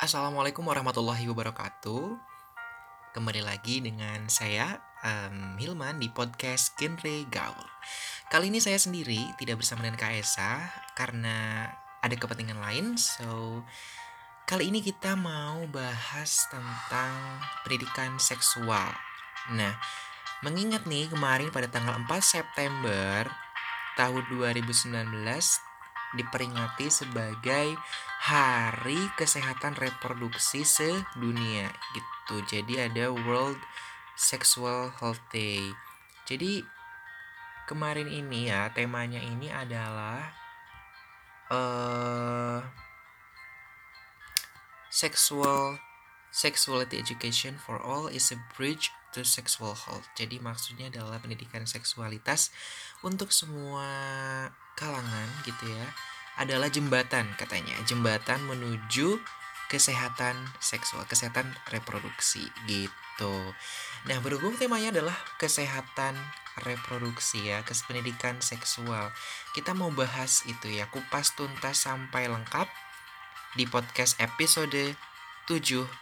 Assalamualaikum warahmatullahi wabarakatuh. Kembali lagi dengan saya um, Hilman di podcast Genre Gaul. Kali ini saya sendiri tidak bersama dengan Kak karena ada kepentingan lain. So kali ini kita mau bahas tentang pendidikan seksual. Nah, mengingat nih kemarin pada tanggal 4 September tahun 2019 diperingati sebagai Hari Kesehatan Reproduksi Sedunia gitu. Jadi ada World Sexual Health Day. Jadi kemarin ini ya temanya ini adalah uh, sexual sexuality education for all is a bridge to sexual health. Jadi maksudnya adalah pendidikan seksualitas untuk semua kalangan gitu ya adalah jembatan katanya jembatan menuju kesehatan seksual kesehatan reproduksi gitu nah berhubung temanya adalah kesehatan reproduksi ya pendidikan seksual kita mau bahas itu ya kupas tuntas sampai lengkap di podcast episode 7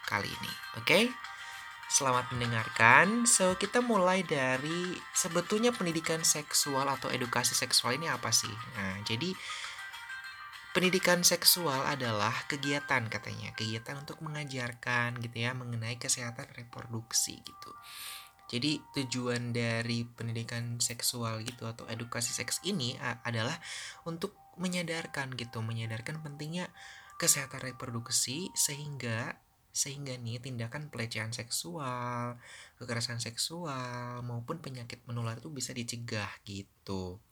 kali ini oke okay? Selamat mendengarkan. So, kita mulai dari sebetulnya pendidikan seksual atau edukasi seksual ini apa sih? Nah, jadi pendidikan seksual adalah kegiatan katanya, kegiatan untuk mengajarkan gitu ya mengenai kesehatan reproduksi gitu. Jadi tujuan dari pendidikan seksual gitu atau edukasi seks ini adalah untuk menyadarkan gitu, menyadarkan pentingnya kesehatan reproduksi sehingga sehingga nih tindakan pelecehan seksual, kekerasan seksual maupun penyakit menular itu bisa dicegah gitu.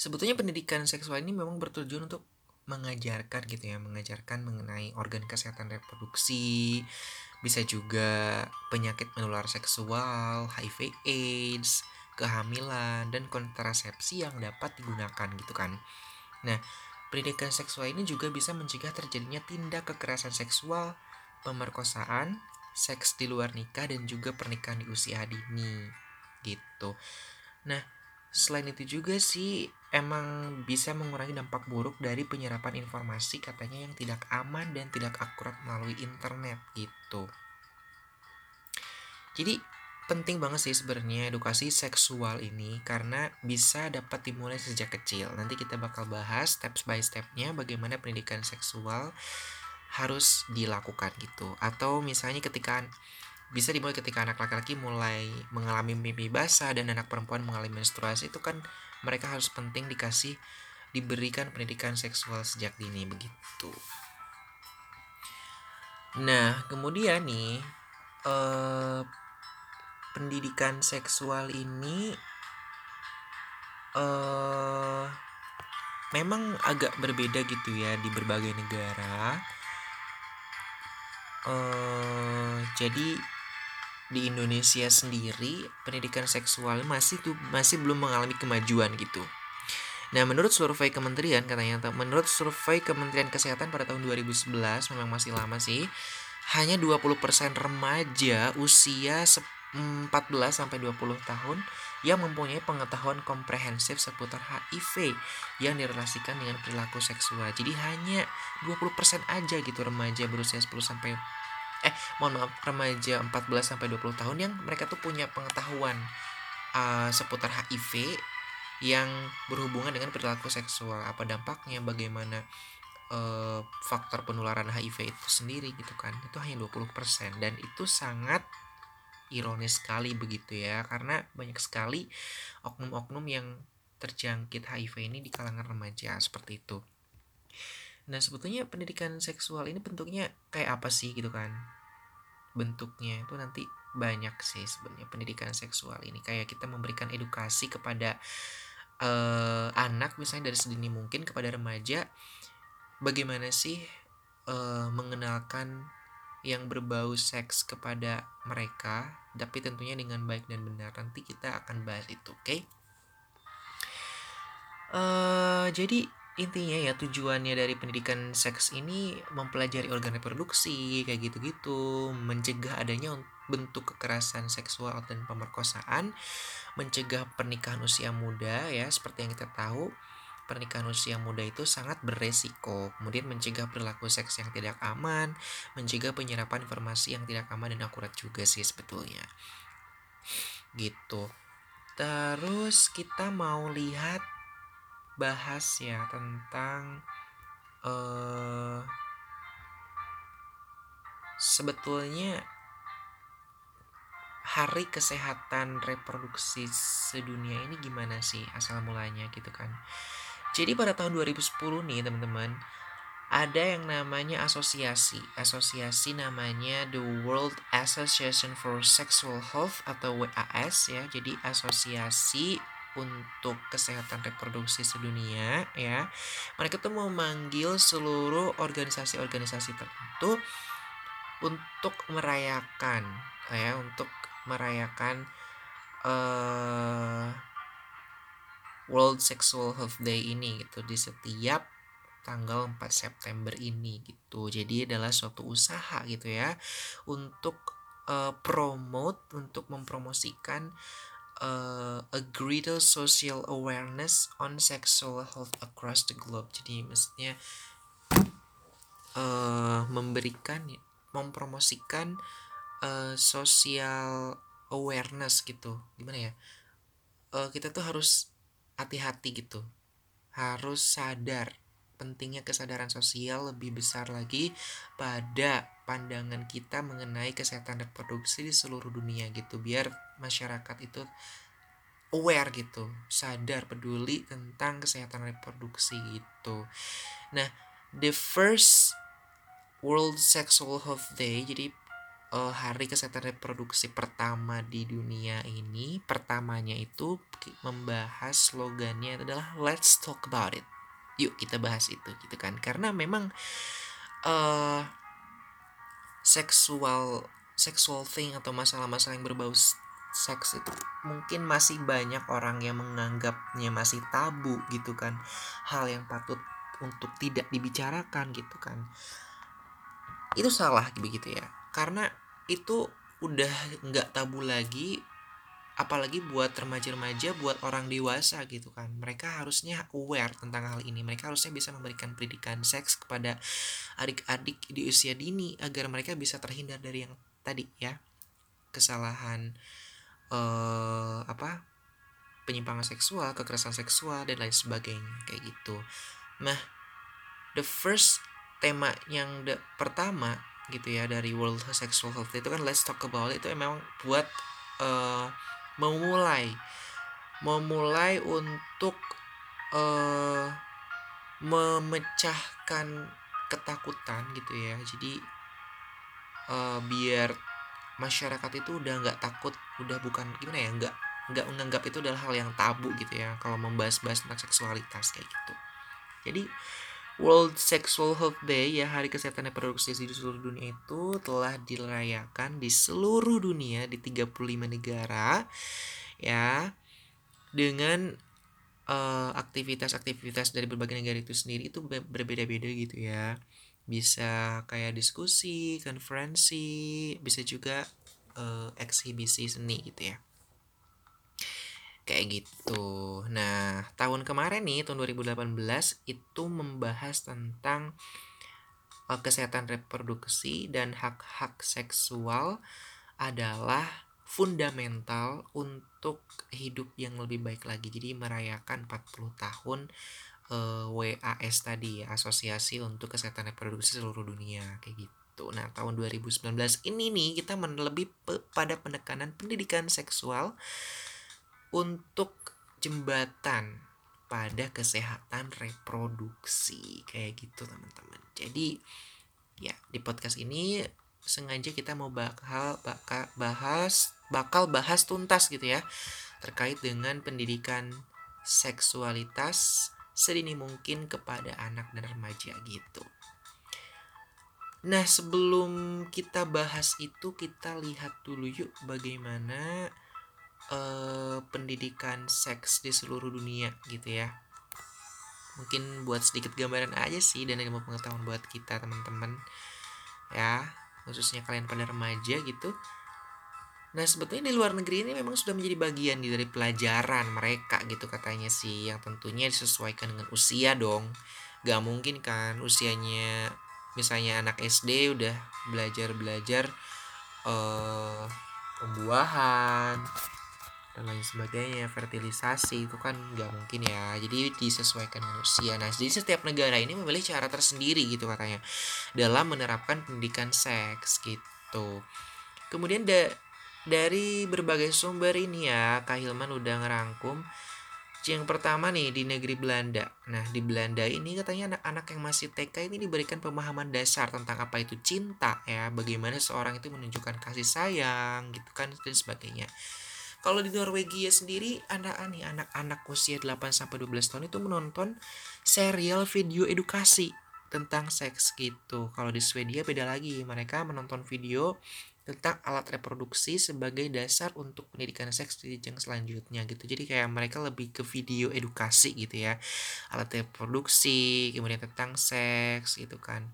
Sebetulnya pendidikan seksual ini memang bertujuan untuk mengajarkan gitu ya, mengajarkan mengenai organ kesehatan reproduksi, bisa juga penyakit menular seksual, HIV AIDS, kehamilan dan kontrasepsi yang dapat digunakan gitu kan. Nah, Pendidikan seksual ini juga bisa mencegah terjadinya tindak kekerasan seksual, pemerkosaan, seks di luar nikah dan juga pernikahan di usia dini gitu. Nah, selain itu juga sih emang bisa mengurangi dampak buruk dari penyerapan informasi katanya yang tidak aman dan tidak akurat melalui internet gitu. Jadi penting banget sih sebenarnya edukasi seksual ini karena bisa dapat dimulai sejak kecil. Nanti kita bakal bahas step by stepnya bagaimana pendidikan seksual harus dilakukan gitu. Atau misalnya ketika bisa dimulai ketika anak laki-laki mulai mengalami mimpi basah dan anak perempuan mengalami menstruasi itu kan mereka harus penting dikasih diberikan pendidikan seksual sejak dini begitu. Nah, kemudian nih eh pendidikan seksual ini uh, memang agak berbeda gitu ya di berbagai negara. Uh, jadi di Indonesia sendiri pendidikan seksual masih tuh masih belum mengalami kemajuan gitu. Nah, menurut survei kementerian katanya menurut survei Kementerian Kesehatan pada tahun 2011 memang masih lama sih. Hanya 20% remaja usia 14 sampai 20 tahun yang mempunyai pengetahuan komprehensif seputar HIV yang direlasikan dengan perilaku seksual. Jadi hanya 20% aja gitu remaja berusia 10 sampai eh mohon maaf remaja 14 sampai 20 tahun yang mereka tuh punya pengetahuan uh, seputar HIV yang berhubungan dengan perilaku seksual. Apa dampaknya, bagaimana uh, faktor penularan HIV itu sendiri gitu kan. Itu hanya 20% dan itu sangat ironis sekali begitu ya karena banyak sekali oknum-oknum yang terjangkit HIV ini di kalangan remaja seperti itu. Nah sebetulnya pendidikan seksual ini bentuknya kayak apa sih gitu kan? Bentuknya itu nanti banyak sih sebenarnya pendidikan seksual ini kayak kita memberikan edukasi kepada uh, anak misalnya dari sedini mungkin kepada remaja bagaimana sih uh, mengenalkan yang berbau seks kepada mereka, tapi tentunya dengan baik dan benar. Nanti kita akan bahas itu, oke? Okay? Uh, eh, jadi intinya ya tujuannya dari pendidikan seks ini mempelajari organ reproduksi kayak gitu-gitu, mencegah adanya bentuk kekerasan seksual dan pemerkosaan, mencegah pernikahan usia muda ya seperti yang kita tahu pernikahan usia muda itu sangat beresiko, kemudian mencegah perilaku seks yang tidak aman, mencegah penyerapan informasi yang tidak aman dan akurat juga sih sebetulnya. Gitu. Terus kita mau lihat bahas ya tentang uh, sebetulnya hari kesehatan reproduksi sedunia ini gimana sih asal mulanya gitu kan. Jadi pada tahun 2010 nih teman-teman, ada yang namanya asosiasi. Asosiasi namanya The World Association for Sexual Health atau WAS ya. Jadi asosiasi untuk kesehatan reproduksi sedunia ya. Mereka tuh memanggil seluruh organisasi-organisasi tertentu untuk merayakan ya, untuk merayakan uh, World Sexual Health Day ini gitu di setiap tanggal 4 September ini gitu. Jadi adalah suatu usaha gitu ya untuk uh, promote untuk mempromosikan uh, a greater social awareness on sexual health across the globe. Jadi maksudnya uh, memberikan mempromosikan uh, social awareness gitu. Gimana ya? Uh, kita tuh harus hati-hati gitu. Harus sadar pentingnya kesadaran sosial lebih besar lagi pada pandangan kita mengenai kesehatan reproduksi di seluruh dunia gitu biar masyarakat itu aware gitu sadar peduli tentang kesehatan reproduksi gitu. Nah the first World Sexual Health Day jadi uh, hari kesehatan reproduksi pertama di dunia ini pertamanya itu membahas slogannya adalah let's talk about it. Yuk kita bahas itu gitu kan. Karena memang uh, seksual sexual thing atau masalah-masalah yang berbau seks itu mungkin masih banyak orang yang menganggapnya masih tabu gitu kan. Hal yang patut untuk tidak dibicarakan gitu kan. Itu salah begitu ya karena itu udah nggak tabu lagi apalagi buat remaja-remaja buat orang dewasa gitu kan. Mereka harusnya aware tentang hal ini. Mereka harusnya bisa memberikan pendidikan seks kepada adik-adik di usia dini agar mereka bisa terhindar dari yang tadi ya. Kesalahan uh, apa penyimpangan seksual kekerasan seksual dan lain sebagainya kayak gitu. Nah the first tema yang pertama gitu ya dari World Sexual Health itu kan Let's Talk About It. Itu memang buat uh, memulai memulai untuk uh, memecahkan ketakutan gitu ya. Jadi uh, biar masyarakat itu udah nggak takut udah bukan gimana ya nggak nggak menganggap itu adalah hal yang tabu gitu ya kalau membahas-bahas tentang seksualitas kayak gitu. Jadi World Sexual Health Day ya hari kesehatan reproduksi di seluruh dunia itu telah dirayakan di seluruh dunia di 35 negara ya dengan uh, aktivitas-aktivitas dari berbagai negara itu sendiri itu berbeda-beda gitu ya. Bisa kayak diskusi, konferensi, bisa juga uh, eksibisi seni gitu ya kayak gitu. Nah, tahun kemarin nih tahun 2018 itu membahas tentang uh, kesehatan reproduksi dan hak-hak seksual adalah fundamental untuk hidup yang lebih baik lagi. Jadi merayakan 40 tahun uh, eh, WAS tadi ya, Asosiasi untuk Kesehatan Reproduksi Seluruh Dunia kayak gitu. Nah, tahun 2019 ini nih kita lebih pada penekanan pendidikan seksual untuk jembatan pada kesehatan reproduksi kayak gitu teman-teman jadi ya di podcast ini sengaja kita mau bakal bakal bahas bakal bahas tuntas gitu ya terkait dengan pendidikan seksualitas sedini mungkin kepada anak dan remaja gitu. Nah, sebelum kita bahas itu kita lihat dulu yuk bagaimana uh, pendidikan seks di seluruh dunia gitu ya. Mungkin buat sedikit gambaran aja sih dan ilmu pengetahuan buat kita teman-teman. Ya khususnya kalian pada remaja gitu. Nah sebetulnya di luar negeri ini memang sudah menjadi bagian dari pelajaran mereka gitu katanya sih yang tentunya disesuaikan dengan usia dong. Gak mungkin kan usianya misalnya anak SD udah belajar-belajar uh, pembuahan dan lain sebagainya fertilisasi itu kan nggak mungkin ya. Jadi disesuaikan dengan usia. Nah jadi setiap negara ini memilih cara tersendiri gitu katanya dalam menerapkan pendidikan seks gitu. Kemudian da dari berbagai sumber ini ya Kak Hilman udah ngerangkum. Yang pertama nih di negeri Belanda. Nah, di Belanda ini katanya anak-anak yang masih TK ini diberikan pemahaman dasar tentang apa itu cinta ya, bagaimana seorang itu menunjukkan kasih sayang gitu kan dan sebagainya. Kalau di Norwegia sendiri anak nih anak-anak usia 8 sampai 12 tahun itu menonton serial video edukasi tentang seks gitu. Kalau di Swedia beda lagi, mereka menonton video tentang alat reproduksi sebagai dasar untuk pendidikan seks di jenjang selanjutnya gitu. Jadi kayak mereka lebih ke video edukasi gitu ya. Alat reproduksi, kemudian tentang seks gitu kan.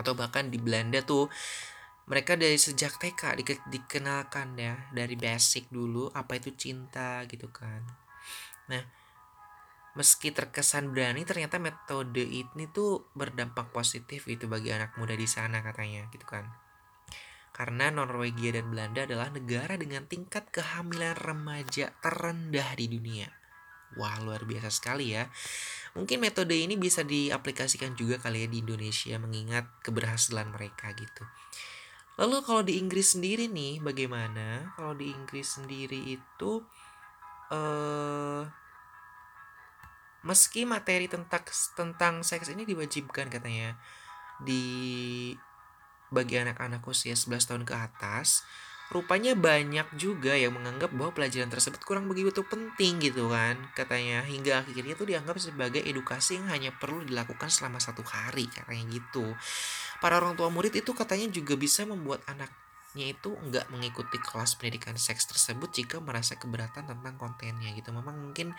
Atau bahkan di Belanda tuh mereka dari sejak TK di, dikenalkan ya dari basic dulu apa itu cinta gitu kan. Nah, meski terkesan berani ternyata metode ini tuh berdampak positif itu bagi anak muda di sana katanya gitu kan karena Norwegia dan Belanda adalah negara dengan tingkat kehamilan remaja terendah di dunia. Wah, luar biasa sekali ya. Mungkin metode ini bisa diaplikasikan juga kali ya di Indonesia mengingat keberhasilan mereka gitu. Lalu kalau di Inggris sendiri nih bagaimana? Kalau di Inggris sendiri itu eh meski materi tentang tentang seks ini diwajibkan katanya di bagi anak-anak usia 11 tahun ke atas, rupanya banyak juga yang menganggap bahwa pelajaran tersebut kurang begitu penting gitu kan katanya hingga akhirnya tuh dianggap sebagai edukasi yang hanya perlu dilakukan selama satu hari katanya gitu para orang tua murid itu katanya juga bisa membuat anaknya itu nggak mengikuti kelas pendidikan seks tersebut jika merasa keberatan tentang kontennya gitu. Memang mungkin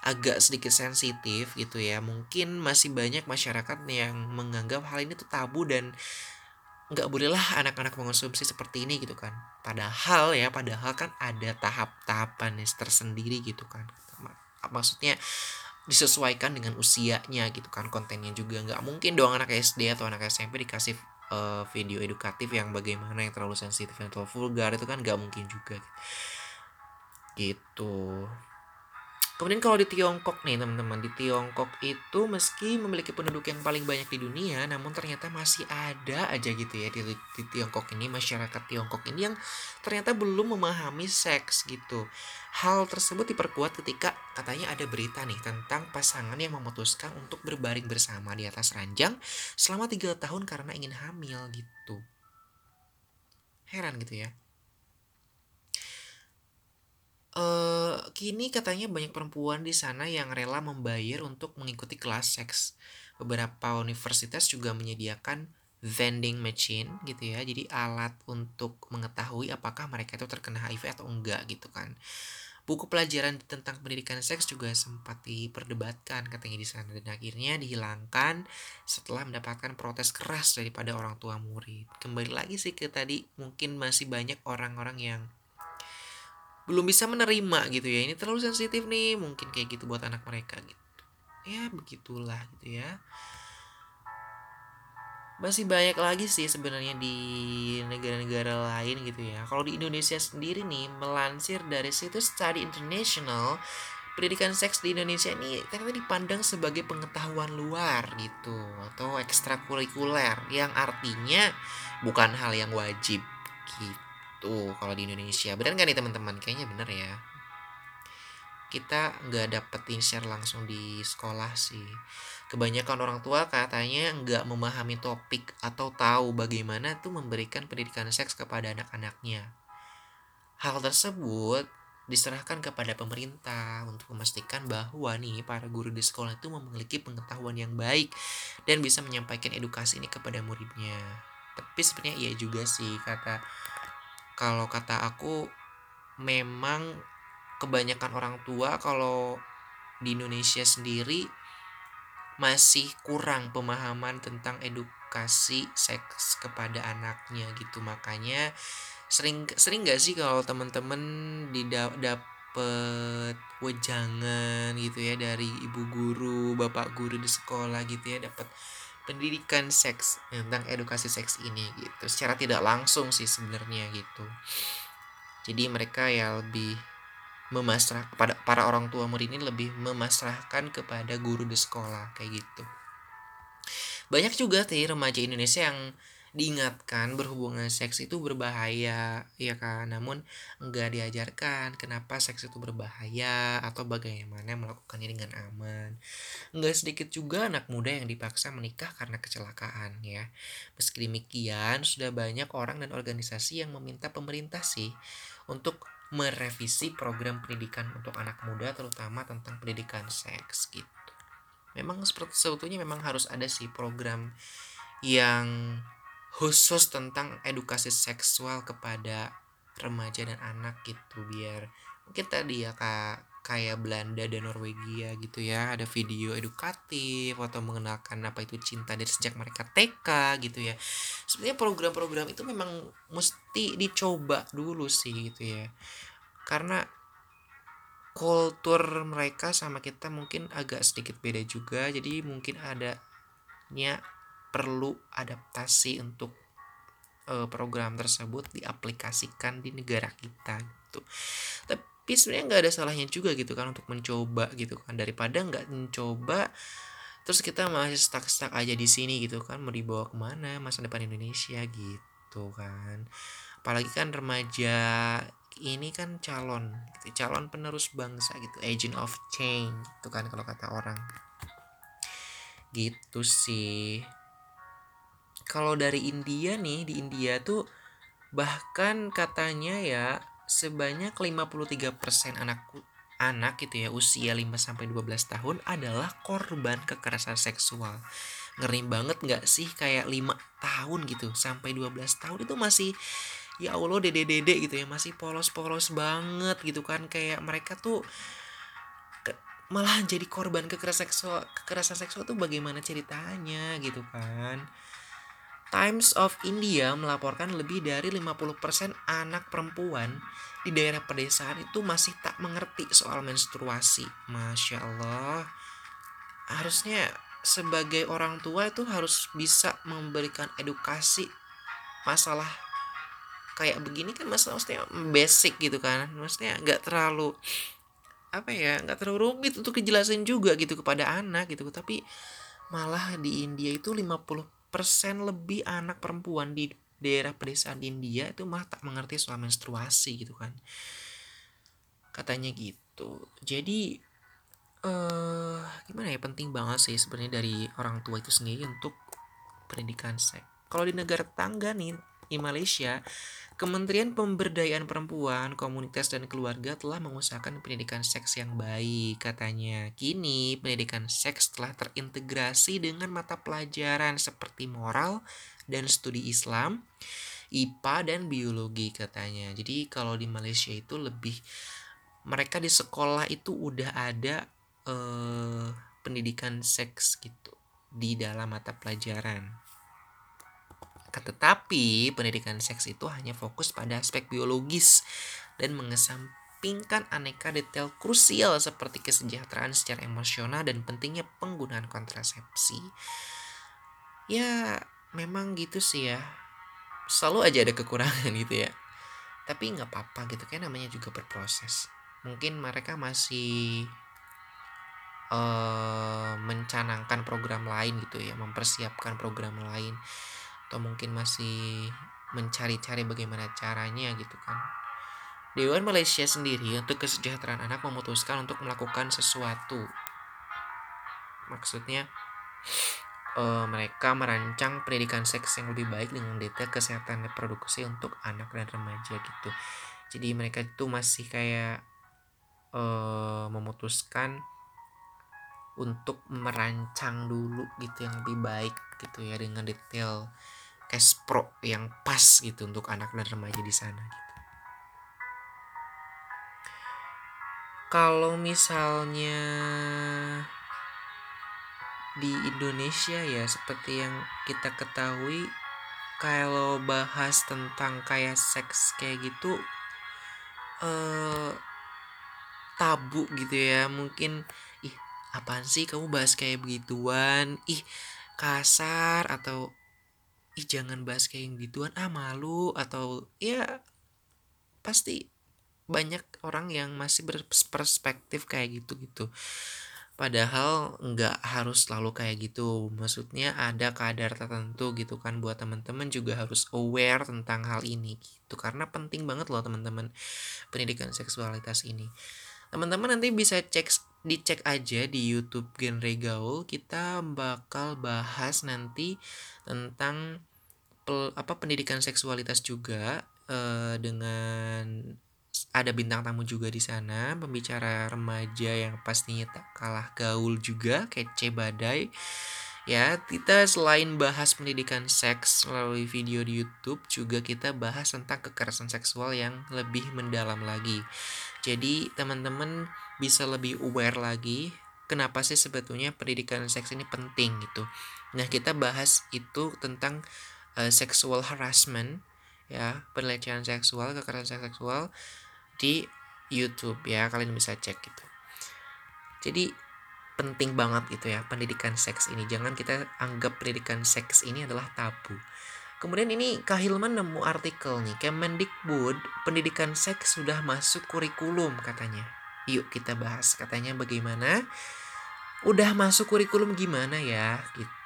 agak sedikit sensitif gitu ya. Mungkin masih banyak masyarakat yang menganggap hal ini tuh tabu dan nggak bolehlah anak-anak mengonsumsi seperti ini gitu kan. Padahal ya padahal kan ada tahap-tahapan tersendiri gitu kan. Maksudnya disesuaikan dengan usianya gitu kan kontennya juga. Nggak mungkin dong anak SD atau anak SMP dikasih uh, video edukatif yang bagaimana yang terlalu sensitif atau vulgar itu kan nggak mungkin juga gitu Kemudian kalau di Tiongkok nih teman-teman, di Tiongkok itu meski memiliki penduduk yang paling banyak di dunia, namun ternyata masih ada aja gitu ya di, di Tiongkok ini masyarakat Tiongkok ini yang ternyata belum memahami seks gitu. Hal tersebut diperkuat ketika katanya ada berita nih tentang pasangan yang memutuskan untuk berbaring bersama di atas ranjang selama tiga tahun karena ingin hamil gitu. Heran gitu ya. Uh, kini katanya banyak perempuan di sana yang rela membayar untuk mengikuti kelas seks. Beberapa universitas juga menyediakan vending machine gitu ya. Jadi alat untuk mengetahui apakah mereka itu terkena HIV atau enggak gitu kan. Buku pelajaran tentang pendidikan seks juga sempat diperdebatkan katanya di sana dan akhirnya dihilangkan setelah mendapatkan protes keras daripada orang tua murid. Kembali lagi sih ke tadi mungkin masih banyak orang-orang yang belum bisa menerima gitu ya. Ini terlalu sensitif nih mungkin kayak gitu buat anak mereka gitu. Ya begitulah gitu ya. Masih banyak lagi sih sebenarnya di negara-negara lain gitu ya. Kalau di Indonesia sendiri nih melansir dari situs Study International pendidikan seks di Indonesia ini ternyata dipandang sebagai pengetahuan luar gitu atau ekstrakurikuler yang artinya bukan hal yang wajib gitu gitu kalau di Indonesia. Benar nggak nih teman-teman? Kayaknya bener ya. Kita nggak dapetin share langsung di sekolah sih. Kebanyakan orang tua katanya nggak memahami topik atau tahu bagaimana tuh memberikan pendidikan seks kepada anak-anaknya. Hal tersebut diserahkan kepada pemerintah untuk memastikan bahwa nih para guru di sekolah itu memiliki pengetahuan yang baik dan bisa menyampaikan edukasi ini kepada muridnya. Tapi sebenarnya iya juga sih kata kalau kata aku memang kebanyakan orang tua kalau di Indonesia sendiri masih kurang pemahaman tentang edukasi seks kepada anaknya gitu. Makanya sering sering gak sih kalau temen-temen dapet wejangan gitu ya dari ibu guru bapak guru di sekolah gitu ya dapat pendidikan seks tentang edukasi seks ini gitu. Secara tidak langsung sih sebenarnya gitu. Jadi mereka ya lebih memasrah kepada para orang tua murid ini lebih memasrahkan kepada guru di sekolah kayak gitu. Banyak juga sih remaja Indonesia yang diingatkan berhubungan seks itu berbahaya ya kan? Namun enggak diajarkan kenapa seks itu berbahaya atau bagaimana melakukannya dengan aman. Enggak sedikit juga anak muda yang dipaksa menikah karena kecelakaan ya. Meski demikian sudah banyak orang dan organisasi yang meminta pemerintah sih untuk merevisi program pendidikan untuk anak muda terutama tentang pendidikan seks gitu. Memang seperti sebetulnya memang harus ada sih program yang khusus tentang edukasi seksual kepada remaja dan anak gitu biar mungkin tadi ya kak kayak Belanda dan Norwegia gitu ya ada video edukatif atau mengenalkan apa itu cinta dari sejak mereka TK gitu ya. Sebenarnya program-program itu memang mesti dicoba dulu sih gitu ya. Karena kultur mereka sama kita mungkin agak sedikit beda juga jadi mungkin adanya perlu adaptasi untuk uh, program tersebut diaplikasikan di negara kita gitu. Tapi sebenarnya nggak ada salahnya juga gitu kan untuk mencoba gitu kan. Daripada nggak mencoba terus kita masih stuck stuck aja di sini gitu kan. Mau dibawa ke mana? Masa depan Indonesia gitu kan. Apalagi kan remaja ini kan calon gitu, calon penerus bangsa gitu. Agent of change itu kan kalau kata orang. Gitu sih kalau dari India nih di India tuh bahkan katanya ya sebanyak 53% anak anak gitu ya usia 5 sampai 12 tahun adalah korban kekerasan seksual. Ngeri banget nggak sih kayak 5 tahun gitu sampai 12 tahun itu masih ya Allah dede-dede gitu ya masih polos-polos banget gitu kan kayak mereka tuh ke, malah jadi korban kekerasan seksual kekerasan seksual tuh bagaimana ceritanya gitu kan Times of India melaporkan lebih dari 50% anak perempuan di daerah pedesaan itu masih tak mengerti soal menstruasi. Masya Allah. Harusnya sebagai orang tua itu harus bisa memberikan edukasi masalah kayak begini kan masalah maksudnya basic gitu kan maksudnya nggak terlalu apa ya nggak terlalu rumit untuk dijelasin juga gitu kepada anak gitu tapi malah di India itu 50 persen lebih anak perempuan di daerah pedesaan India itu malah tak mengerti soal menstruasi gitu kan. Katanya gitu. Jadi uh, gimana ya penting banget sih sebenarnya dari orang tua itu sendiri untuk pendidikan seks. Kalau di negara tangga nih di Malaysia Kementerian Pemberdayaan Perempuan, Komunitas dan Keluarga telah mengusahakan pendidikan seks yang baik katanya. Kini pendidikan seks telah terintegrasi dengan mata pelajaran seperti moral dan studi Islam, IPA dan biologi katanya. Jadi kalau di Malaysia itu lebih mereka di sekolah itu udah ada eh, pendidikan seks gitu di dalam mata pelajaran. Tetapi pendidikan seks itu hanya fokus pada aspek biologis dan mengesampingkan aneka detail krusial seperti kesejahteraan secara emosional dan pentingnya penggunaan kontrasepsi. Ya, memang gitu sih ya. Selalu aja ada kekurangan gitu ya. Tapi nggak apa-apa gitu kan namanya juga berproses. Mungkin mereka masih uh, mencanangkan program lain gitu ya, mempersiapkan program lain atau mungkin masih mencari-cari bagaimana caranya gitu kan. Dewan Malaysia sendiri untuk kesejahteraan anak memutuskan untuk melakukan sesuatu. Maksudnya uh, mereka merancang pendidikan seks yang lebih baik dengan detail kesehatan reproduksi untuk anak dan remaja gitu. Jadi mereka itu masih kayak uh, memutuskan untuk merancang dulu gitu yang lebih baik gitu ya dengan detail cash pro yang pas gitu untuk anak dan remaja di sana gitu. Kalau misalnya di Indonesia ya seperti yang kita ketahui kalau bahas tentang kayak seks kayak gitu eh tabu gitu ya mungkin ih apaan sih kamu bahas kayak begituan ih kasar atau ih jangan bahas kayak gituan ah malu atau ya pasti banyak orang yang masih berperspektif kayak gitu gitu Padahal nggak harus selalu kayak gitu. Maksudnya ada kadar tertentu gitu kan buat teman-teman juga harus aware tentang hal ini gitu. Karena penting banget loh teman-teman pendidikan seksualitas ini. Teman-teman nanti bisa cek dicek aja di YouTube Genre Gaul. Kita bakal bahas nanti tentang pel, apa pendidikan seksualitas juga uh, dengan ada bintang tamu juga di sana, pembicara remaja yang pastinya tak kalah gaul juga, kece badai. Ya, kita selain bahas pendidikan seks melalui video di YouTube, juga kita bahas tentang kekerasan seksual yang lebih mendalam lagi. Jadi, teman-teman bisa lebih aware lagi kenapa sih sebetulnya pendidikan seks ini penting gitu. Nah, kita bahas itu tentang uh, sexual harassment ya, pelecehan seksual, kekerasan seksual di YouTube ya kalian bisa cek gitu. Jadi penting banget itu ya pendidikan seks ini. Jangan kita anggap pendidikan seks ini adalah tabu. Kemudian ini Kahilman nemu artikel nih Kemendikbud pendidikan seks sudah masuk kurikulum katanya. Yuk kita bahas katanya bagaimana? Udah masuk kurikulum gimana ya gitu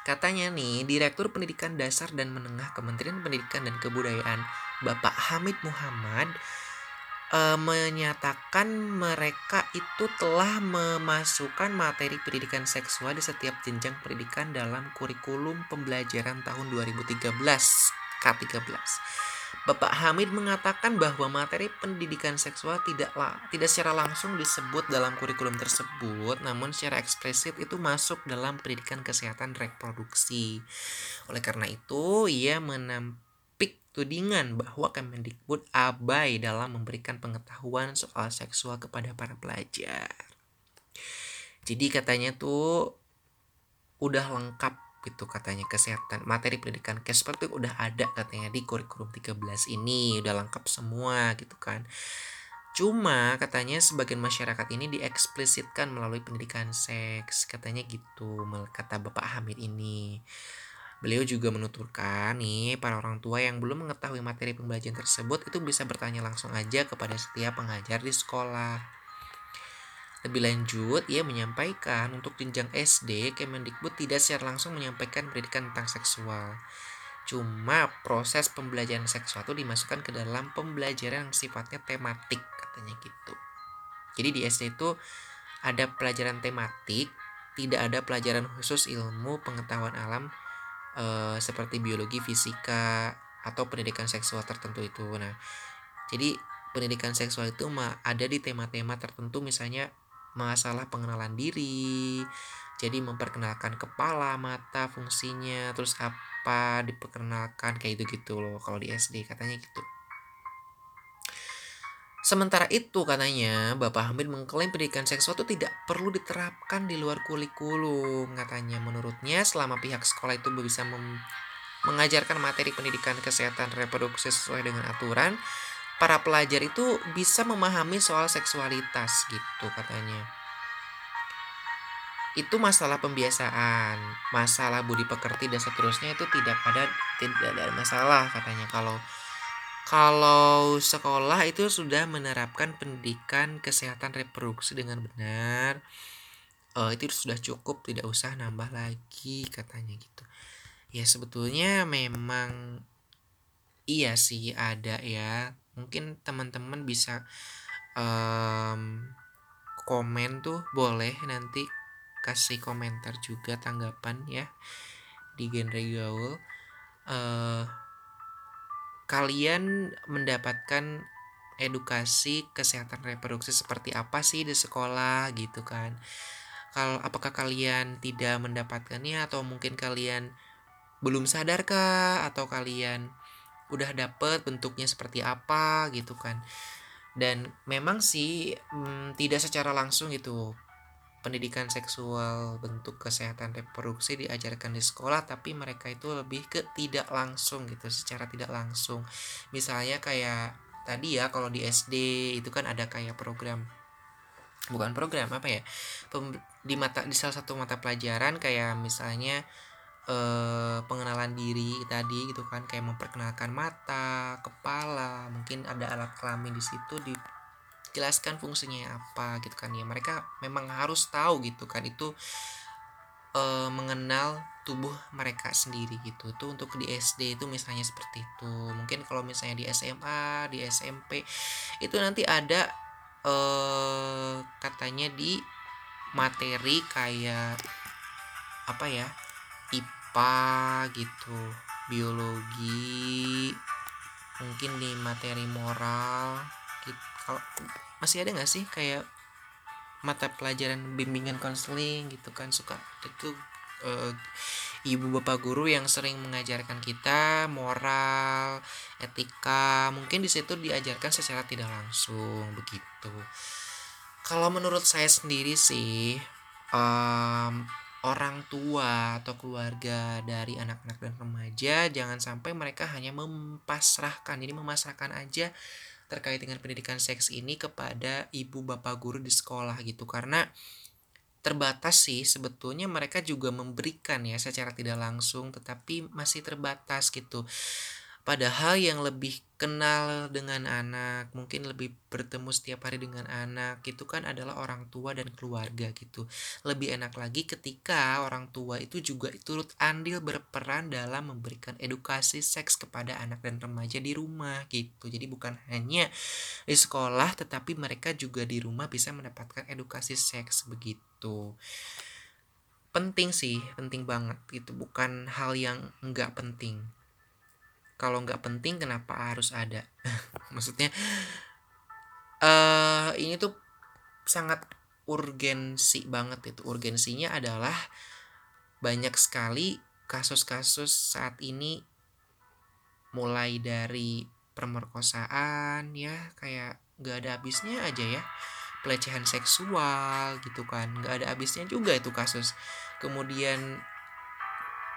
Katanya nih, Direktur Pendidikan Dasar dan Menengah Kementerian Pendidikan dan Kebudayaan Bapak Hamid Muhammad e, menyatakan mereka itu telah memasukkan materi pendidikan seksual di setiap jenjang pendidikan dalam kurikulum pembelajaran tahun 2013 K13. Bapak Hamid mengatakan bahwa materi pendidikan seksual tidaklah tidak secara langsung disebut dalam kurikulum tersebut, namun secara eksplisit itu masuk dalam pendidikan kesehatan reproduksi. Oleh karena itu, ia menampik tudingan bahwa Kemendikbud abai dalam memberikan pengetahuan soal seksual kepada para pelajar. Jadi katanya tuh udah lengkap gitu katanya kesehatan materi pendidikan kesper tuh udah ada katanya di kurikulum 13 ini udah lengkap semua gitu kan cuma katanya sebagian masyarakat ini dieksplisitkan melalui pendidikan seks katanya gitu kata Bapak Hamid ini Beliau juga menuturkan nih para orang tua yang belum mengetahui materi pembelajaran tersebut itu bisa bertanya langsung aja kepada setiap pengajar di sekolah. Lebih lanjut, ia menyampaikan untuk jenjang SD, Kemendikbud tidak secara langsung menyampaikan pendidikan tentang seksual. Cuma proses pembelajaran seksual itu dimasukkan ke dalam pembelajaran yang sifatnya tematik, katanya gitu. Jadi di SD itu ada pelajaran tematik, tidak ada pelajaran khusus ilmu pengetahuan alam e, seperti biologi, fisika, atau pendidikan seksual tertentu itu. Nah, jadi pendidikan seksual itu ada di tema-tema tertentu misalnya masalah pengenalan diri jadi memperkenalkan kepala mata fungsinya terus apa diperkenalkan kayak gitu gitu loh kalau di SD katanya gitu. Sementara itu katanya Bapak Hamid mengklaim pendidikan seksual itu tidak perlu diterapkan di luar kurikulum katanya. Menurutnya selama pihak sekolah itu bisa mengajarkan materi pendidikan kesehatan reproduksi sesuai dengan aturan para pelajar itu bisa memahami soal seksualitas gitu katanya. Itu masalah pembiasaan, masalah budi pekerti dan seterusnya itu tidak ada tidak ada masalah katanya kalau kalau sekolah itu sudah menerapkan pendidikan kesehatan reproduksi dengan benar, uh, itu sudah cukup, tidak usah nambah lagi katanya gitu. Ya sebetulnya memang iya sih ada ya mungkin teman-teman bisa um, komen tuh boleh nanti kasih komentar juga tanggapan ya di genre gaul. Uh, kalian mendapatkan edukasi kesehatan reproduksi seperti apa sih di sekolah gitu kan? Kalau apakah kalian tidak mendapatkannya atau mungkin kalian belum sadarkah atau kalian udah dapet bentuknya seperti apa gitu kan. Dan memang sih hmm, tidak secara langsung gitu. Pendidikan seksual bentuk kesehatan reproduksi diajarkan di sekolah tapi mereka itu lebih ke tidak langsung gitu secara tidak langsung. Misalnya kayak tadi ya kalau di SD itu kan ada kayak program bukan program apa ya di mata di salah satu mata pelajaran kayak misalnya eh, pengenalan diri tadi gitu kan kayak memperkenalkan mata kepala mungkin ada alat kelamin di situ di jelaskan fungsinya apa gitu kan. Ya mereka memang harus tahu gitu kan itu e, mengenal tubuh mereka sendiri gitu. Tuh untuk di SD itu misalnya seperti itu. Mungkin kalau misalnya di SMA di SMP itu nanti ada e, katanya di materi kayak apa ya IPA gitu biologi mungkin di materi moral gitu kalau masih ada nggak sih kayak mata pelajaran bimbingan konseling gitu kan? Suka itu uh, ibu bapak guru yang sering mengajarkan kita moral etika mungkin di situ diajarkan secara tidak langsung begitu. Kalau menurut saya sendiri sih um, orang tua atau keluarga dari anak-anak dan remaja jangan sampai mereka hanya mempasrahkan jadi memasrahkan aja terkait dengan pendidikan seks ini kepada ibu bapak guru di sekolah gitu. Karena terbatas sih sebetulnya mereka juga memberikan ya secara tidak langsung tetapi masih terbatas gitu. Padahal yang lebih kenal dengan anak, mungkin lebih bertemu setiap hari dengan anak, itu kan adalah orang tua dan keluarga gitu. Lebih enak lagi ketika orang tua itu juga turut andil berperan dalam memberikan edukasi seks kepada anak dan remaja di rumah gitu. Jadi bukan hanya di sekolah tetapi mereka juga di rumah bisa mendapatkan edukasi seks begitu penting sih penting banget gitu bukan hal yang enggak penting kalau nggak penting kenapa harus ada? Maksudnya uh, ini tuh sangat urgensi banget itu. Urgensinya adalah banyak sekali kasus-kasus saat ini mulai dari pemerkosaan ya kayak nggak ada habisnya aja ya. Pelecehan seksual gitu kan nggak ada habisnya juga itu kasus. Kemudian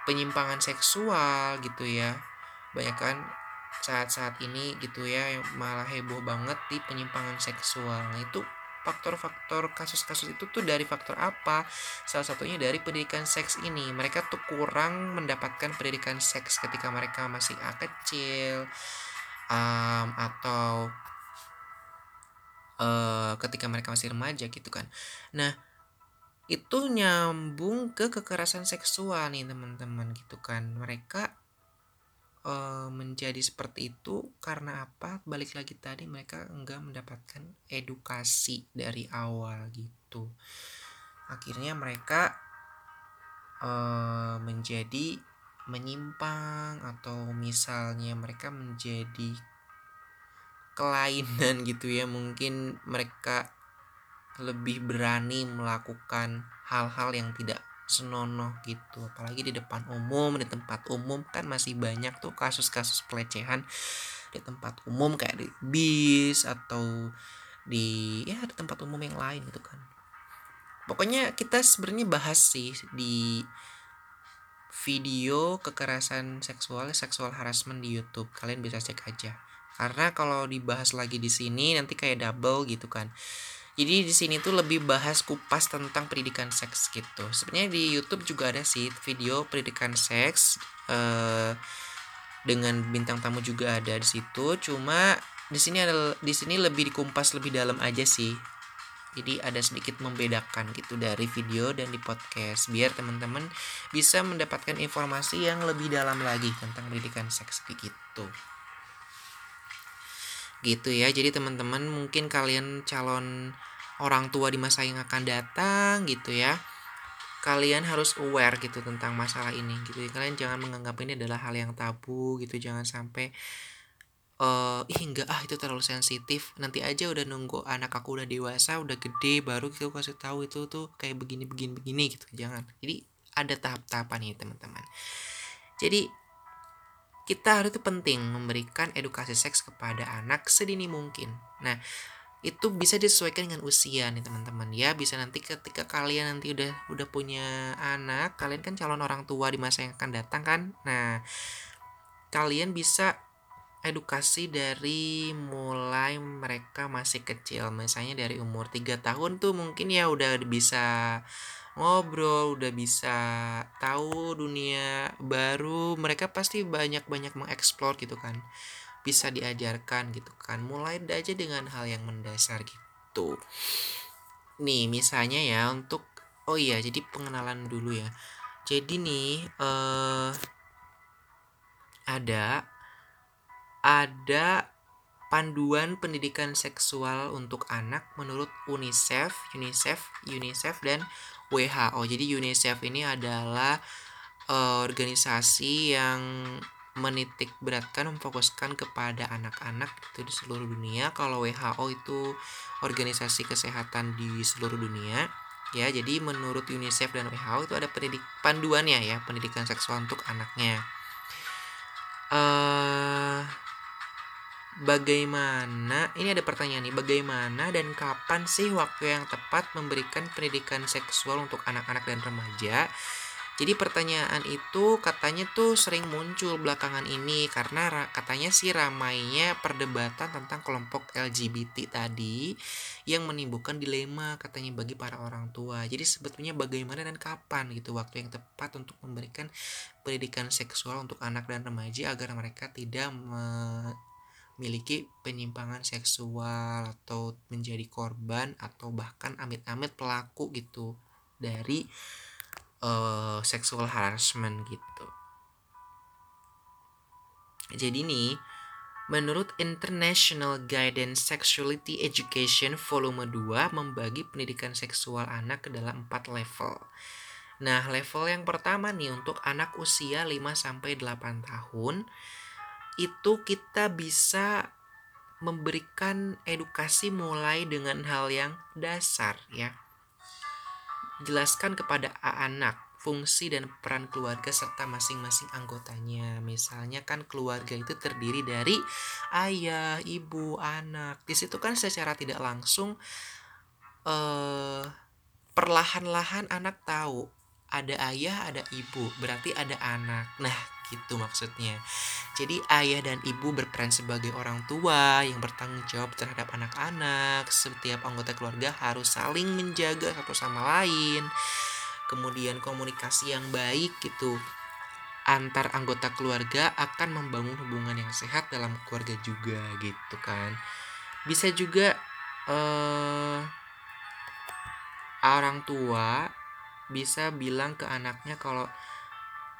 penyimpangan seksual gitu ya banyak kan saat-saat ini gitu ya yang malah heboh banget di penyimpangan seksual nah itu faktor-faktor kasus-kasus itu tuh dari faktor apa? Salah satunya dari pendidikan seks ini. Mereka tuh kurang mendapatkan pendidikan seks ketika mereka masih kecil um, atau uh, ketika mereka masih remaja gitu kan. Nah, itu nyambung ke kekerasan seksual nih teman-teman gitu kan. Mereka uh, menjadi seperti itu karena apa? Balik lagi tadi mereka enggak mendapatkan edukasi dari awal gitu. Akhirnya mereka uh, menjadi menyimpang atau misalnya mereka menjadi kelainan gitu ya mungkin mereka lebih berani melakukan hal-hal yang tidak senonoh gitu. Apalagi di depan umum di tempat umum kan masih banyak tuh kasus-kasus pelecehan. Di tempat umum kayak di bis atau di ya di tempat umum yang lain gitu kan. Pokoknya kita sebenarnya bahas sih di video kekerasan seksual seksual harassment di YouTube. Kalian bisa cek aja. Karena kalau dibahas lagi di sini nanti kayak double gitu kan jadi di sini tuh lebih bahas kupas tentang pendidikan seks gitu. Sebenarnya di YouTube juga ada sih video pendidikan seks uh, dengan bintang tamu juga ada di situ. Cuma di sini ada di sini lebih dikumpas lebih dalam aja sih. Jadi ada sedikit membedakan gitu dari video dan di podcast biar teman-teman bisa mendapatkan informasi yang lebih dalam lagi tentang pendidikan seks gitu gitu ya. Jadi teman-teman mungkin kalian calon orang tua di masa yang akan datang gitu ya kalian harus aware gitu tentang masalah ini gitu. Kalian jangan menganggap ini adalah hal yang tabu gitu. Jangan sampai uh, ih enggak ah itu terlalu sensitif. Nanti aja udah nunggu anak aku udah dewasa udah gede baru kita kasih tahu itu tuh kayak begini begini begini gitu. Jangan. Jadi ada tahap-tahapan nih teman-teman. Jadi kita harus itu penting memberikan edukasi seks kepada anak sedini mungkin. Nah, itu bisa disesuaikan dengan usia nih teman-teman ya. Bisa nanti ketika kalian nanti udah udah punya anak kalian kan calon orang tua di masa yang akan datang kan? Nah kalian bisa edukasi dari mulai mereka masih kecil. Misalnya dari umur 3 tahun tuh mungkin ya udah bisa ngobrol udah bisa tahu dunia baru mereka pasti banyak-banyak mengeksplor gitu kan. Bisa diajarkan gitu kan. Mulai aja dengan hal yang mendasar gitu. Nih misalnya ya untuk oh iya jadi pengenalan dulu ya. Jadi nih eh ada ada panduan pendidikan seksual untuk anak menurut UNICEF, UNICEF, UNICEF dan WHO. Jadi UNICEF ini adalah uh, organisasi yang menitik beratkan memfokuskan kepada anak-anak itu di seluruh dunia. Kalau WHO itu organisasi kesehatan di seluruh dunia ya. Jadi menurut UNICEF dan WHO itu ada pendidik panduannya ya pendidikan seksual untuk anaknya. Uh, bagaimana ini ada pertanyaan nih bagaimana dan kapan sih waktu yang tepat memberikan pendidikan seksual untuk anak-anak dan remaja jadi pertanyaan itu katanya tuh sering muncul belakangan ini karena katanya sih ramainya perdebatan tentang kelompok LGBT tadi yang menimbulkan dilema katanya bagi para orang tua. Jadi sebetulnya bagaimana dan kapan gitu waktu yang tepat untuk memberikan pendidikan seksual untuk anak dan remaja agar mereka tidak memiliki penyimpangan seksual atau menjadi korban atau bahkan amit-amit pelaku gitu dari uh, sexual harassment gitu. Jadi nih, menurut International Guidance Sexuality Education volume 2 membagi pendidikan seksual anak ke dalam 4 level. Nah, level yang pertama nih untuk anak usia 5 sampai 8 tahun itu kita bisa memberikan edukasi mulai dengan hal yang dasar ya Jelaskan kepada anak fungsi dan peran keluarga serta masing-masing anggotanya. Misalnya kan keluarga itu terdiri dari ayah, ibu, anak. Di situ kan secara tidak langsung eh perlahan-lahan anak tahu ada ayah, ada ibu, berarti ada anak. Nah, gitu maksudnya. Jadi ayah dan ibu berperan sebagai orang tua yang bertanggung jawab terhadap anak-anak. Setiap anggota keluarga harus saling menjaga satu sama lain. Kemudian komunikasi yang baik gitu antar anggota keluarga akan membangun hubungan yang sehat dalam keluarga juga gitu kan. Bisa juga uh, orang tua bisa bilang ke anaknya kalau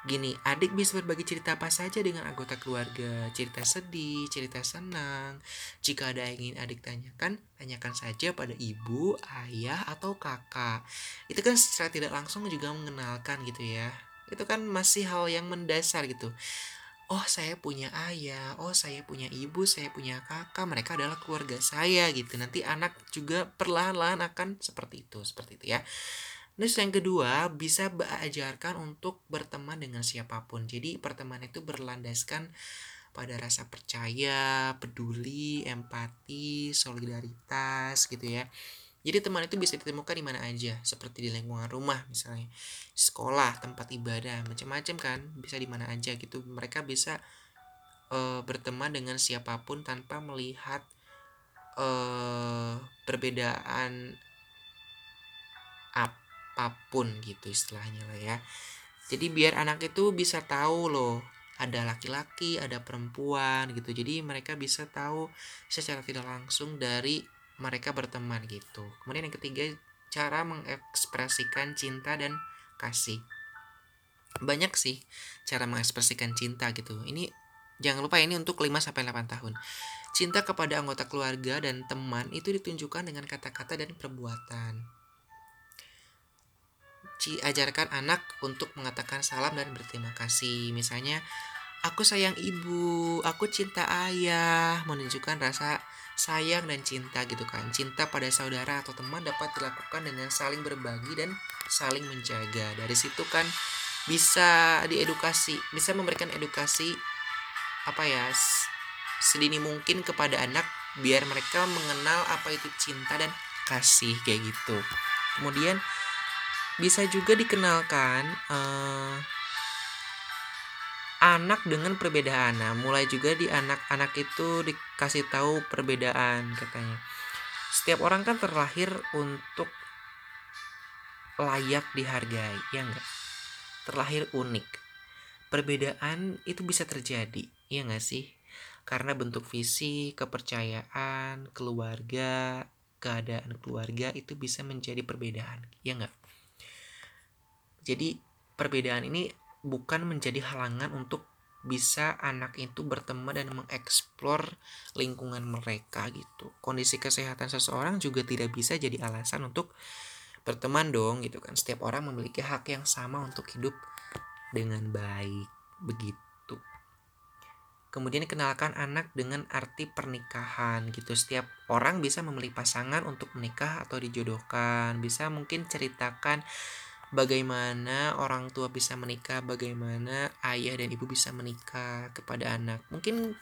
Gini, adik bisa berbagi cerita apa saja dengan anggota keluarga, cerita sedih, cerita senang. Jika ada yang ingin adik tanyakan, tanyakan saja pada ibu, ayah, atau kakak. Itu kan secara tidak langsung juga mengenalkan gitu ya. Itu kan masih hal yang mendasar gitu. Oh, saya punya ayah, oh saya punya ibu, saya punya kakak, mereka adalah keluarga saya gitu. Nanti anak juga perlahan-lahan akan seperti itu, seperti itu ya. Terus yang kedua, bisa belajarkan untuk berteman dengan siapa pun. Jadi pertemanan itu berlandaskan pada rasa percaya, peduli, empati, solidaritas gitu ya. Jadi teman itu bisa ditemukan di mana aja, seperti di lingkungan rumah misalnya, sekolah, tempat ibadah, macam-macam kan, bisa di mana aja gitu. Mereka bisa uh, berteman dengan siapa pun tanpa melihat uh, perbedaan apa apa pun gitu istilahnya lah ya. Jadi biar anak itu bisa tahu loh ada laki-laki ada perempuan gitu. Jadi mereka bisa tahu secara tidak langsung dari mereka berteman gitu. Kemudian yang ketiga cara mengekspresikan cinta dan kasih. Banyak sih cara mengekspresikan cinta gitu. Ini jangan lupa ini untuk 5 sampai 8 tahun. Cinta kepada anggota keluarga dan teman itu ditunjukkan dengan kata-kata dan perbuatan ajarkan anak untuk mengatakan salam dan berterima kasih. Misalnya, aku sayang ibu, aku cinta ayah, menunjukkan rasa sayang dan cinta gitu kan. Cinta pada saudara atau teman dapat dilakukan dengan saling berbagi dan saling menjaga. Dari situ kan bisa diedukasi, bisa memberikan edukasi apa ya sedini mungkin kepada anak biar mereka mengenal apa itu cinta dan kasih kayak gitu kemudian bisa juga dikenalkan uh, anak dengan perbedaan. Nah mulai juga di anak-anak itu dikasih tahu perbedaan katanya. Setiap orang kan terlahir untuk layak dihargai ya enggak terlahir unik. Perbedaan itu bisa terjadi ya enggak sih? Karena bentuk visi, kepercayaan, keluarga, keadaan keluarga itu bisa menjadi perbedaan, ya enggak? Jadi perbedaan ini bukan menjadi halangan untuk bisa anak itu berteman dan mengeksplor lingkungan mereka gitu. Kondisi kesehatan seseorang juga tidak bisa jadi alasan untuk berteman dong gitu kan. Setiap orang memiliki hak yang sama untuk hidup dengan baik begitu. Kemudian kenalkan anak dengan arti pernikahan gitu. Setiap orang bisa memilih pasangan untuk menikah atau dijodohkan. Bisa mungkin ceritakan bagaimana orang tua bisa menikah, bagaimana ayah dan ibu bisa menikah kepada anak. Mungkin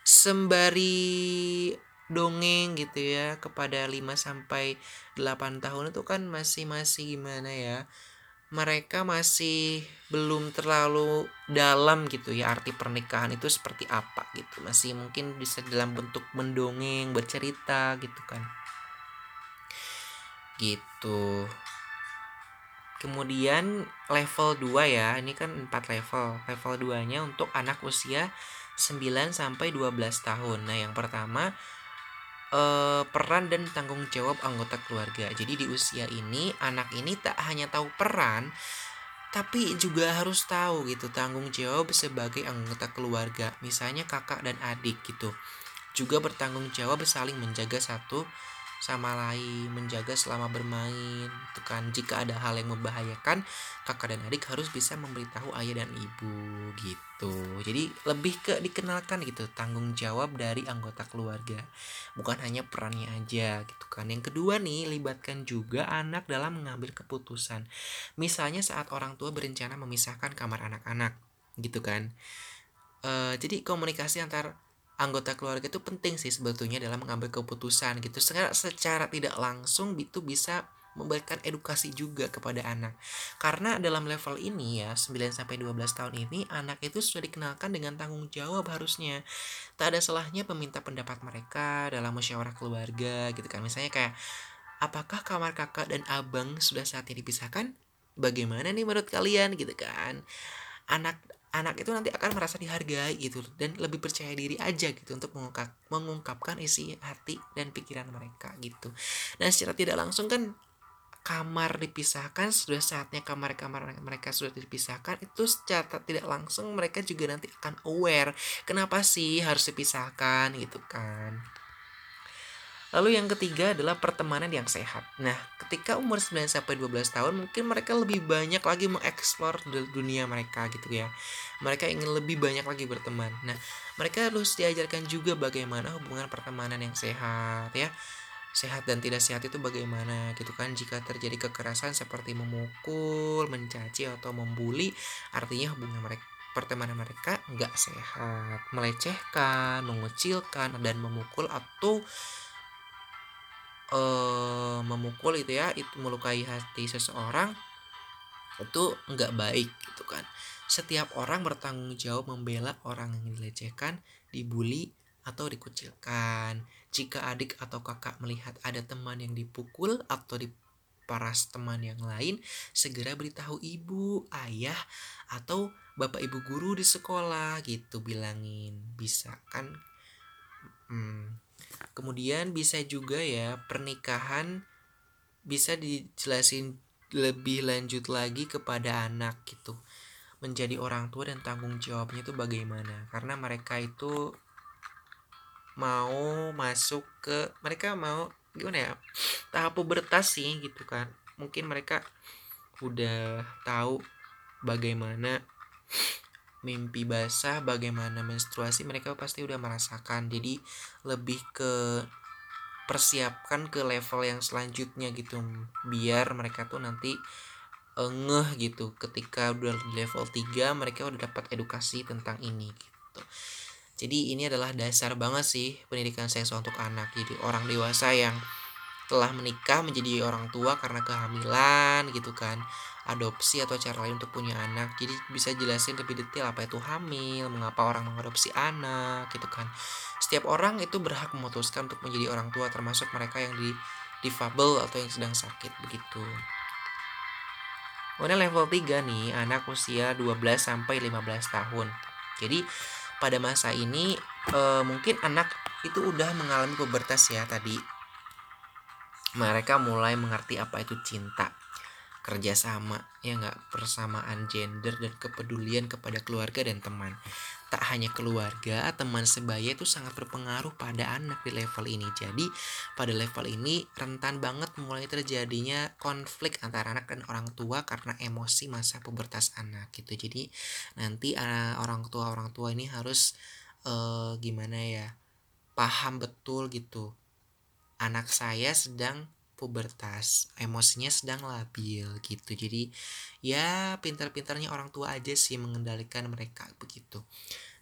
sembari dongeng gitu ya kepada 5 sampai 8 tahun itu kan masih masih gimana ya? mereka masih belum terlalu dalam gitu ya arti pernikahan itu seperti apa gitu masih mungkin bisa dalam bentuk mendongeng bercerita gitu kan gitu kemudian level 2 ya ini kan 4 level level 2 nya untuk anak usia 9 sampai 12 tahun nah yang pertama uh, peran dan tanggung jawab anggota keluarga. Jadi di usia ini anak ini tak hanya tahu peran tapi juga harus tahu gitu tanggung jawab sebagai anggota keluarga. Misalnya kakak dan adik gitu. Juga bertanggung jawab saling menjaga satu sama lain, menjaga selama bermain. Itu kan jika ada hal yang membahayakan, kakak dan adik harus bisa memberitahu ayah dan ibu gitu. Jadi lebih ke dikenalkan gitu tanggung jawab dari anggota keluarga. Bukan hanya perannya aja gitu kan. Yang kedua nih, libatkan juga anak dalam mengambil keputusan. Misalnya saat orang tua berencana memisahkan kamar anak-anak gitu kan. Uh, jadi komunikasi antar anggota keluarga itu penting sih sebetulnya dalam mengambil keputusan gitu. Secara, secara tidak langsung itu bisa memberikan edukasi juga kepada anak. Karena dalam level ini ya 9 sampai 12 tahun ini anak itu sudah dikenalkan dengan tanggung jawab harusnya. Tak ada salahnya meminta pendapat mereka dalam musyawarah keluarga gitu kan. Misalnya kayak apakah kamar kakak dan abang sudah saatnya dipisahkan? Bagaimana nih menurut kalian gitu kan? Anak anak itu nanti akan merasa dihargai gitu dan lebih percaya diri aja gitu untuk mengungkap mengungkapkan isi hati dan pikiran mereka gitu. Dan secara tidak langsung kan kamar dipisahkan sudah saatnya kamar-kamar mereka sudah dipisahkan itu secara tidak langsung mereka juga nanti akan aware kenapa sih harus dipisahkan gitu kan Lalu yang ketiga adalah pertemanan yang sehat. Nah, ketika umur 9 sampai 12 tahun mungkin mereka lebih banyak lagi mengeksplor dunia mereka gitu ya. Mereka ingin lebih banyak lagi berteman. Nah, mereka harus diajarkan juga bagaimana hubungan pertemanan yang sehat ya. Sehat dan tidak sehat itu bagaimana gitu kan jika terjadi kekerasan seperti memukul, mencaci atau membuli artinya hubungan mereka pertemanan mereka nggak sehat, melecehkan, mengucilkan dan memukul atau uh, memukul itu ya itu melukai hati seseorang itu nggak baik gitu kan. Setiap orang bertanggung jawab membela orang yang dilecehkan dibully atau dikucilkan. Jika adik atau kakak melihat ada teman yang dipukul atau diparas teman yang lain segera beritahu ibu ayah atau bapak ibu guru di sekolah gitu bilangin. Bisa kan? Hmm, Kemudian bisa juga ya pernikahan bisa dijelasin lebih lanjut lagi kepada anak gitu. Menjadi orang tua dan tanggung jawabnya itu bagaimana? Karena mereka itu mau masuk ke mereka mau gimana ya? tahap pubertas sih gitu kan. Mungkin mereka udah tahu bagaimana mimpi basah, bagaimana menstruasi mereka pasti udah merasakan. Jadi lebih ke persiapkan ke level yang selanjutnya gitu biar mereka tuh nanti ngeh gitu ketika udah di level 3 mereka udah dapat edukasi tentang ini gitu. Jadi ini adalah dasar banget sih pendidikan seksual untuk anak. Jadi orang dewasa yang telah menikah menjadi orang tua karena kehamilan gitu kan adopsi atau cara lain untuk punya anak. Jadi bisa jelasin lebih detail apa itu hamil mengapa orang mengadopsi anak gitu kan. Setiap orang itu berhak memutuskan untuk menjadi orang tua termasuk mereka yang di difabel atau yang sedang sakit begitu. Kemudian level 3 nih, anak usia 12 sampai 15 tahun. Jadi pada masa ini e, mungkin anak itu udah mengalami pubertas ya tadi. Mereka mulai mengerti apa itu cinta kerjasama ya nggak persamaan gender dan kepedulian kepada keluarga dan teman. Tak hanya keluarga teman sebaya itu sangat berpengaruh pada anak di level ini. Jadi pada level ini rentan banget mulai terjadinya konflik antara anak dan orang tua karena emosi masa pubertas anak gitu. Jadi nanti uh, orang tua orang tua ini harus uh, gimana ya paham betul gitu. Anak saya sedang pubertas, emosinya sedang labil gitu. Jadi ya pintar-pintarnya orang tua aja sih mengendalikan mereka begitu.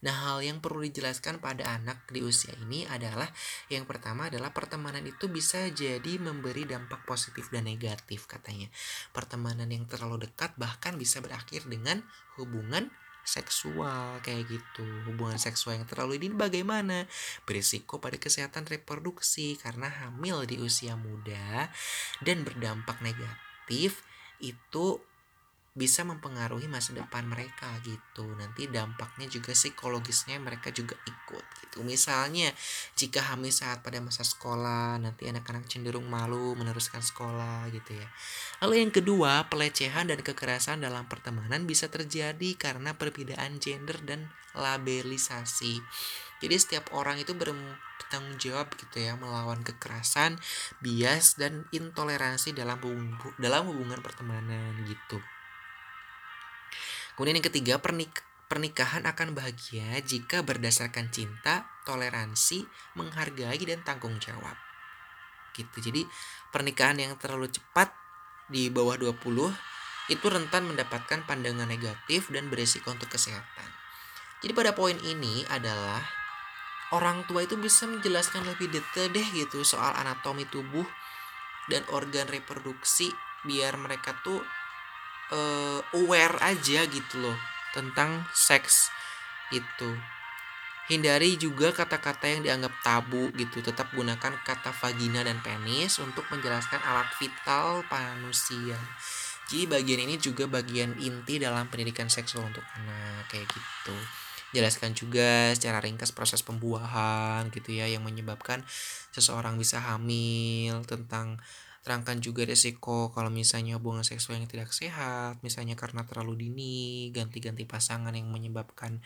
Nah, hal yang perlu dijelaskan pada anak di usia ini adalah yang pertama adalah pertemanan itu bisa jadi memberi dampak positif dan negatif katanya. Pertemanan yang terlalu dekat bahkan bisa berakhir dengan hubungan seksual kayak gitu. Hubungan seksual yang terlalu ini bagaimana? Berisiko pada kesehatan reproduksi karena hamil di usia muda dan berdampak negatif itu bisa mempengaruhi masa depan mereka gitu. Nanti dampaknya juga psikologisnya mereka juga ikut gitu. Misalnya jika hamil saat pada masa sekolah nanti anak-anak cenderung malu meneruskan sekolah gitu ya. Lalu yang kedua pelecehan dan kekerasan dalam pertemanan bisa terjadi karena perbedaan gender dan labelisasi. Jadi setiap orang itu bertanggung jawab gitu ya melawan kekerasan bias dan intoleransi dalam hubungan, dalam hubungan pertemanan gitu Kemudian yang ketiga, pernik pernikahan akan bahagia jika berdasarkan cinta, toleransi, menghargai dan tanggung jawab. Gitu. Jadi, pernikahan yang terlalu cepat di bawah 20 itu rentan mendapatkan pandangan negatif dan beresiko untuk kesehatan. Jadi pada poin ini adalah orang tua itu bisa menjelaskan lebih detail deh gitu soal anatomi tubuh dan organ reproduksi biar mereka tuh uh, aware aja gitu loh tentang seks itu. Hindari juga kata-kata yang dianggap tabu gitu. Tetap gunakan kata vagina dan penis untuk menjelaskan alat vital manusia. Jadi bagian ini juga bagian inti dalam pendidikan seksual untuk anak kayak gitu. Jelaskan juga secara ringkas proses pembuahan gitu ya yang menyebabkan seseorang bisa hamil tentang terangkan juga resiko kalau misalnya hubungan seksual yang tidak sehat, misalnya karena terlalu dini, ganti-ganti pasangan yang menyebabkan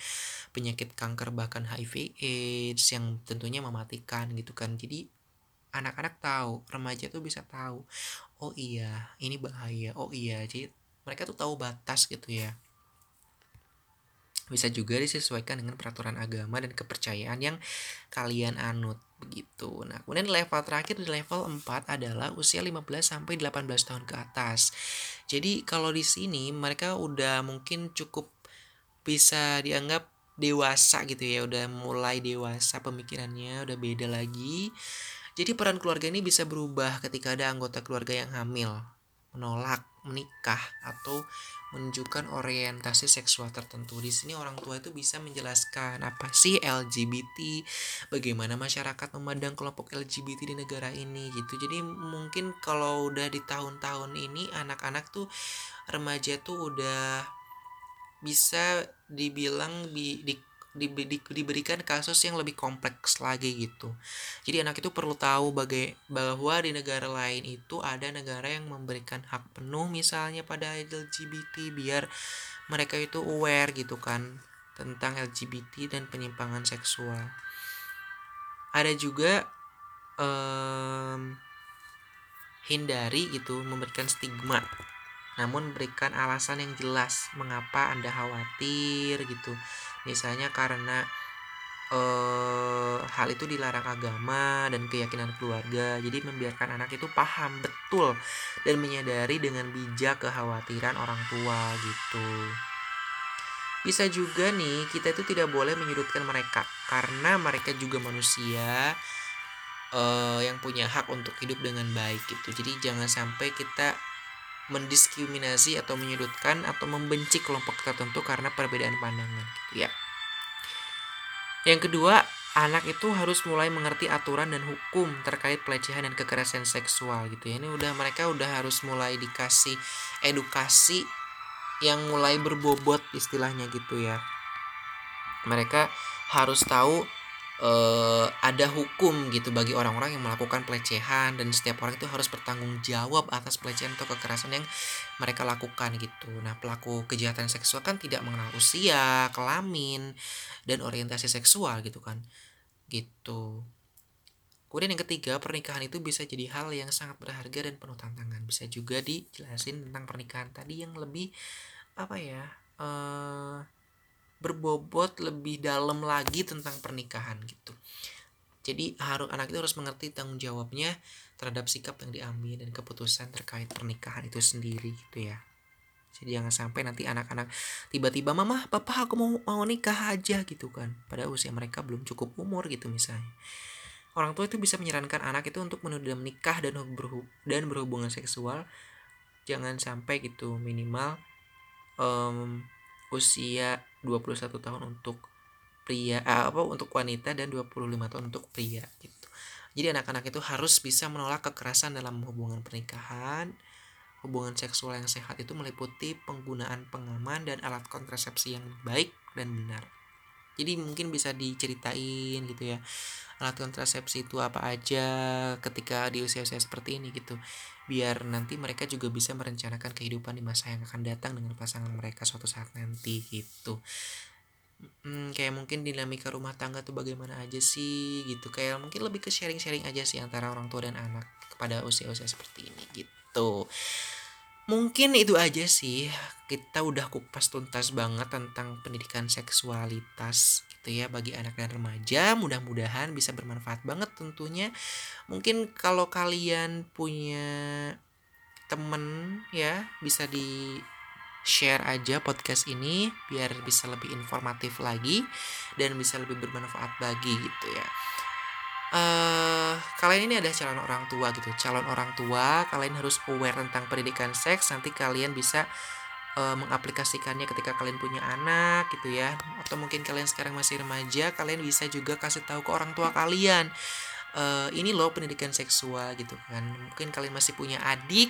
penyakit kanker bahkan HIV AIDS yang tentunya mematikan gitu kan. Jadi anak-anak tahu, remaja tuh bisa tahu. Oh iya, ini bahaya. Oh iya, jadi mereka tuh tahu batas gitu ya bisa juga disesuaikan dengan peraturan agama dan kepercayaan yang kalian anut begitu. Nah, kemudian level terakhir di level 4 adalah usia 15 sampai 18 tahun ke atas. Jadi kalau di sini mereka udah mungkin cukup bisa dianggap dewasa gitu ya, udah mulai dewasa pemikirannya, udah beda lagi. Jadi peran keluarga ini bisa berubah ketika ada anggota keluarga yang hamil, menolak menikah atau menunjukkan orientasi seksual tertentu. Di sini orang tua itu bisa menjelaskan apa sih LGBT, bagaimana masyarakat memandang kelompok LGBT di negara ini gitu. Jadi mungkin kalau udah di tahun-tahun ini anak-anak tuh remaja tuh udah bisa dibilang di, di di, di, diberikan kasus yang lebih kompleks lagi gitu. Jadi anak itu perlu tahu bagai, bahwa di negara lain itu ada negara yang memberikan hak penuh misalnya pada LGBT biar mereka itu aware gitu kan tentang LGBT dan penyimpangan seksual. Ada juga um, hindari gitu memberikan stigma namun berikan alasan yang jelas mengapa Anda khawatir gitu misalnya karena uh, hal itu dilarang agama dan keyakinan keluarga jadi membiarkan anak itu paham betul dan menyadari dengan bijak kekhawatiran orang tua gitu. Bisa juga nih kita itu tidak boleh menyudutkan mereka karena mereka juga manusia uh, yang punya hak untuk hidup dengan baik gitu. Jadi jangan sampai kita mendiskriminasi atau menyudutkan atau membenci kelompok tertentu karena perbedaan pandangan gitu ya yang kedua anak itu harus mulai mengerti aturan dan hukum terkait pelecehan dan kekerasan seksual gitu ya. Ini udah mereka udah harus mulai dikasih edukasi yang mulai berbobot istilahnya gitu ya. Mereka harus tahu uh, ada hukum gitu bagi orang-orang yang melakukan pelecehan dan setiap orang itu harus bertanggung jawab atas pelecehan atau kekerasan yang mereka lakukan gitu. Nah, pelaku kejahatan seksual kan tidak mengenal usia, kelamin, dan orientasi seksual gitu kan. Gitu. Kemudian yang ketiga pernikahan itu bisa jadi hal yang sangat berharga dan penuh tantangan. Bisa juga dijelasin tentang pernikahan tadi yang lebih apa ya uh, berbobot lebih dalam lagi tentang pernikahan gitu. Jadi harus anak itu harus mengerti tanggung jawabnya terhadap sikap yang diambil dan keputusan terkait pernikahan itu sendiri gitu ya. Jadi jangan sampai nanti anak-anak tiba-tiba mama papa aku mau mau nikah aja gitu kan. Pada usia mereka belum cukup umur gitu misalnya. Orang tua itu bisa menyarankan anak itu untuk menunda menikah dan dan berhubungan seksual. Jangan sampai gitu minimal um, usia 21 tahun untuk pria uh, apa untuk wanita dan 25 tahun untuk pria gitu. Jadi anak-anak itu harus bisa menolak kekerasan dalam hubungan pernikahan Hubungan seksual yang sehat itu meliputi penggunaan pengaman dan alat kontrasepsi yang baik dan benar. Jadi mungkin bisa diceritain gitu ya. Alat kontrasepsi itu apa aja ketika di usia-usia seperti ini gitu. Biar nanti mereka juga bisa merencanakan kehidupan di masa yang akan datang dengan pasangan mereka suatu saat nanti gitu. Hmm, kayak mungkin dinamika rumah tangga tuh bagaimana aja sih gitu kayak mungkin lebih ke sharing-sharing aja sih antara orang tua dan anak kepada usia-usia seperti ini gitu mungkin itu aja sih kita udah kupas tuntas banget tentang pendidikan seksualitas gitu ya bagi anak dan remaja. Mudah-mudahan bisa bermanfaat banget tentunya. Mungkin kalau kalian punya temen ya bisa di share aja podcast ini biar bisa lebih informatif lagi dan bisa lebih bermanfaat bagi gitu ya uh, kalian ini ada calon orang tua gitu. Calon orang tua kalian harus aware tentang pendidikan seks. Nanti kalian bisa uh, mengaplikasikannya ketika kalian punya anak gitu ya. Atau mungkin kalian sekarang masih remaja kalian bisa juga kasih tahu ke orang tua kalian. Uh, ini loh pendidikan seksual gitu kan. Mungkin kalian masih punya adik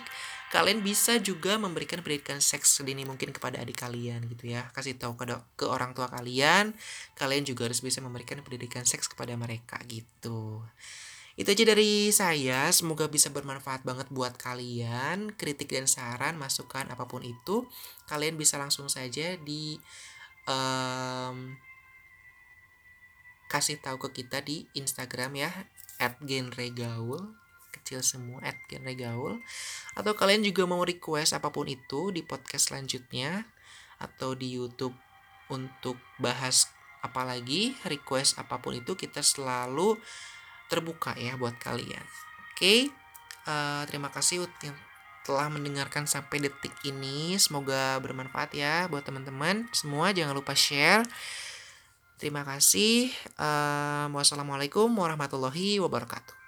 kalian bisa juga memberikan pendidikan seks sedini mungkin kepada adik kalian gitu ya. Kasih tahu ke ke orang tua kalian kalian juga harus bisa memberikan pendidikan seks kepada mereka gitu. Itu aja dari saya. Semoga bisa bermanfaat banget buat kalian. Kritik dan saran masukan apa pun itu kalian bisa langsung saja di um, kasih tahu ke kita di Instagram ya @genregaul kecil semua at genre atau kalian juga mau request apa pun itu di podcast selanjutnya atau di YouTube untuk bahas apalagi request apa pun itu kita selalu terbuka ya buat kalian. Oke okay? uh, eh, terima kasih telah mendengarkan sampai detik ini. Semoga bermanfaat ya buat teman-teman semua. Jangan lupa share. Terima kasih. Uh, wassalamualaikum warahmatullahi wabarakatuh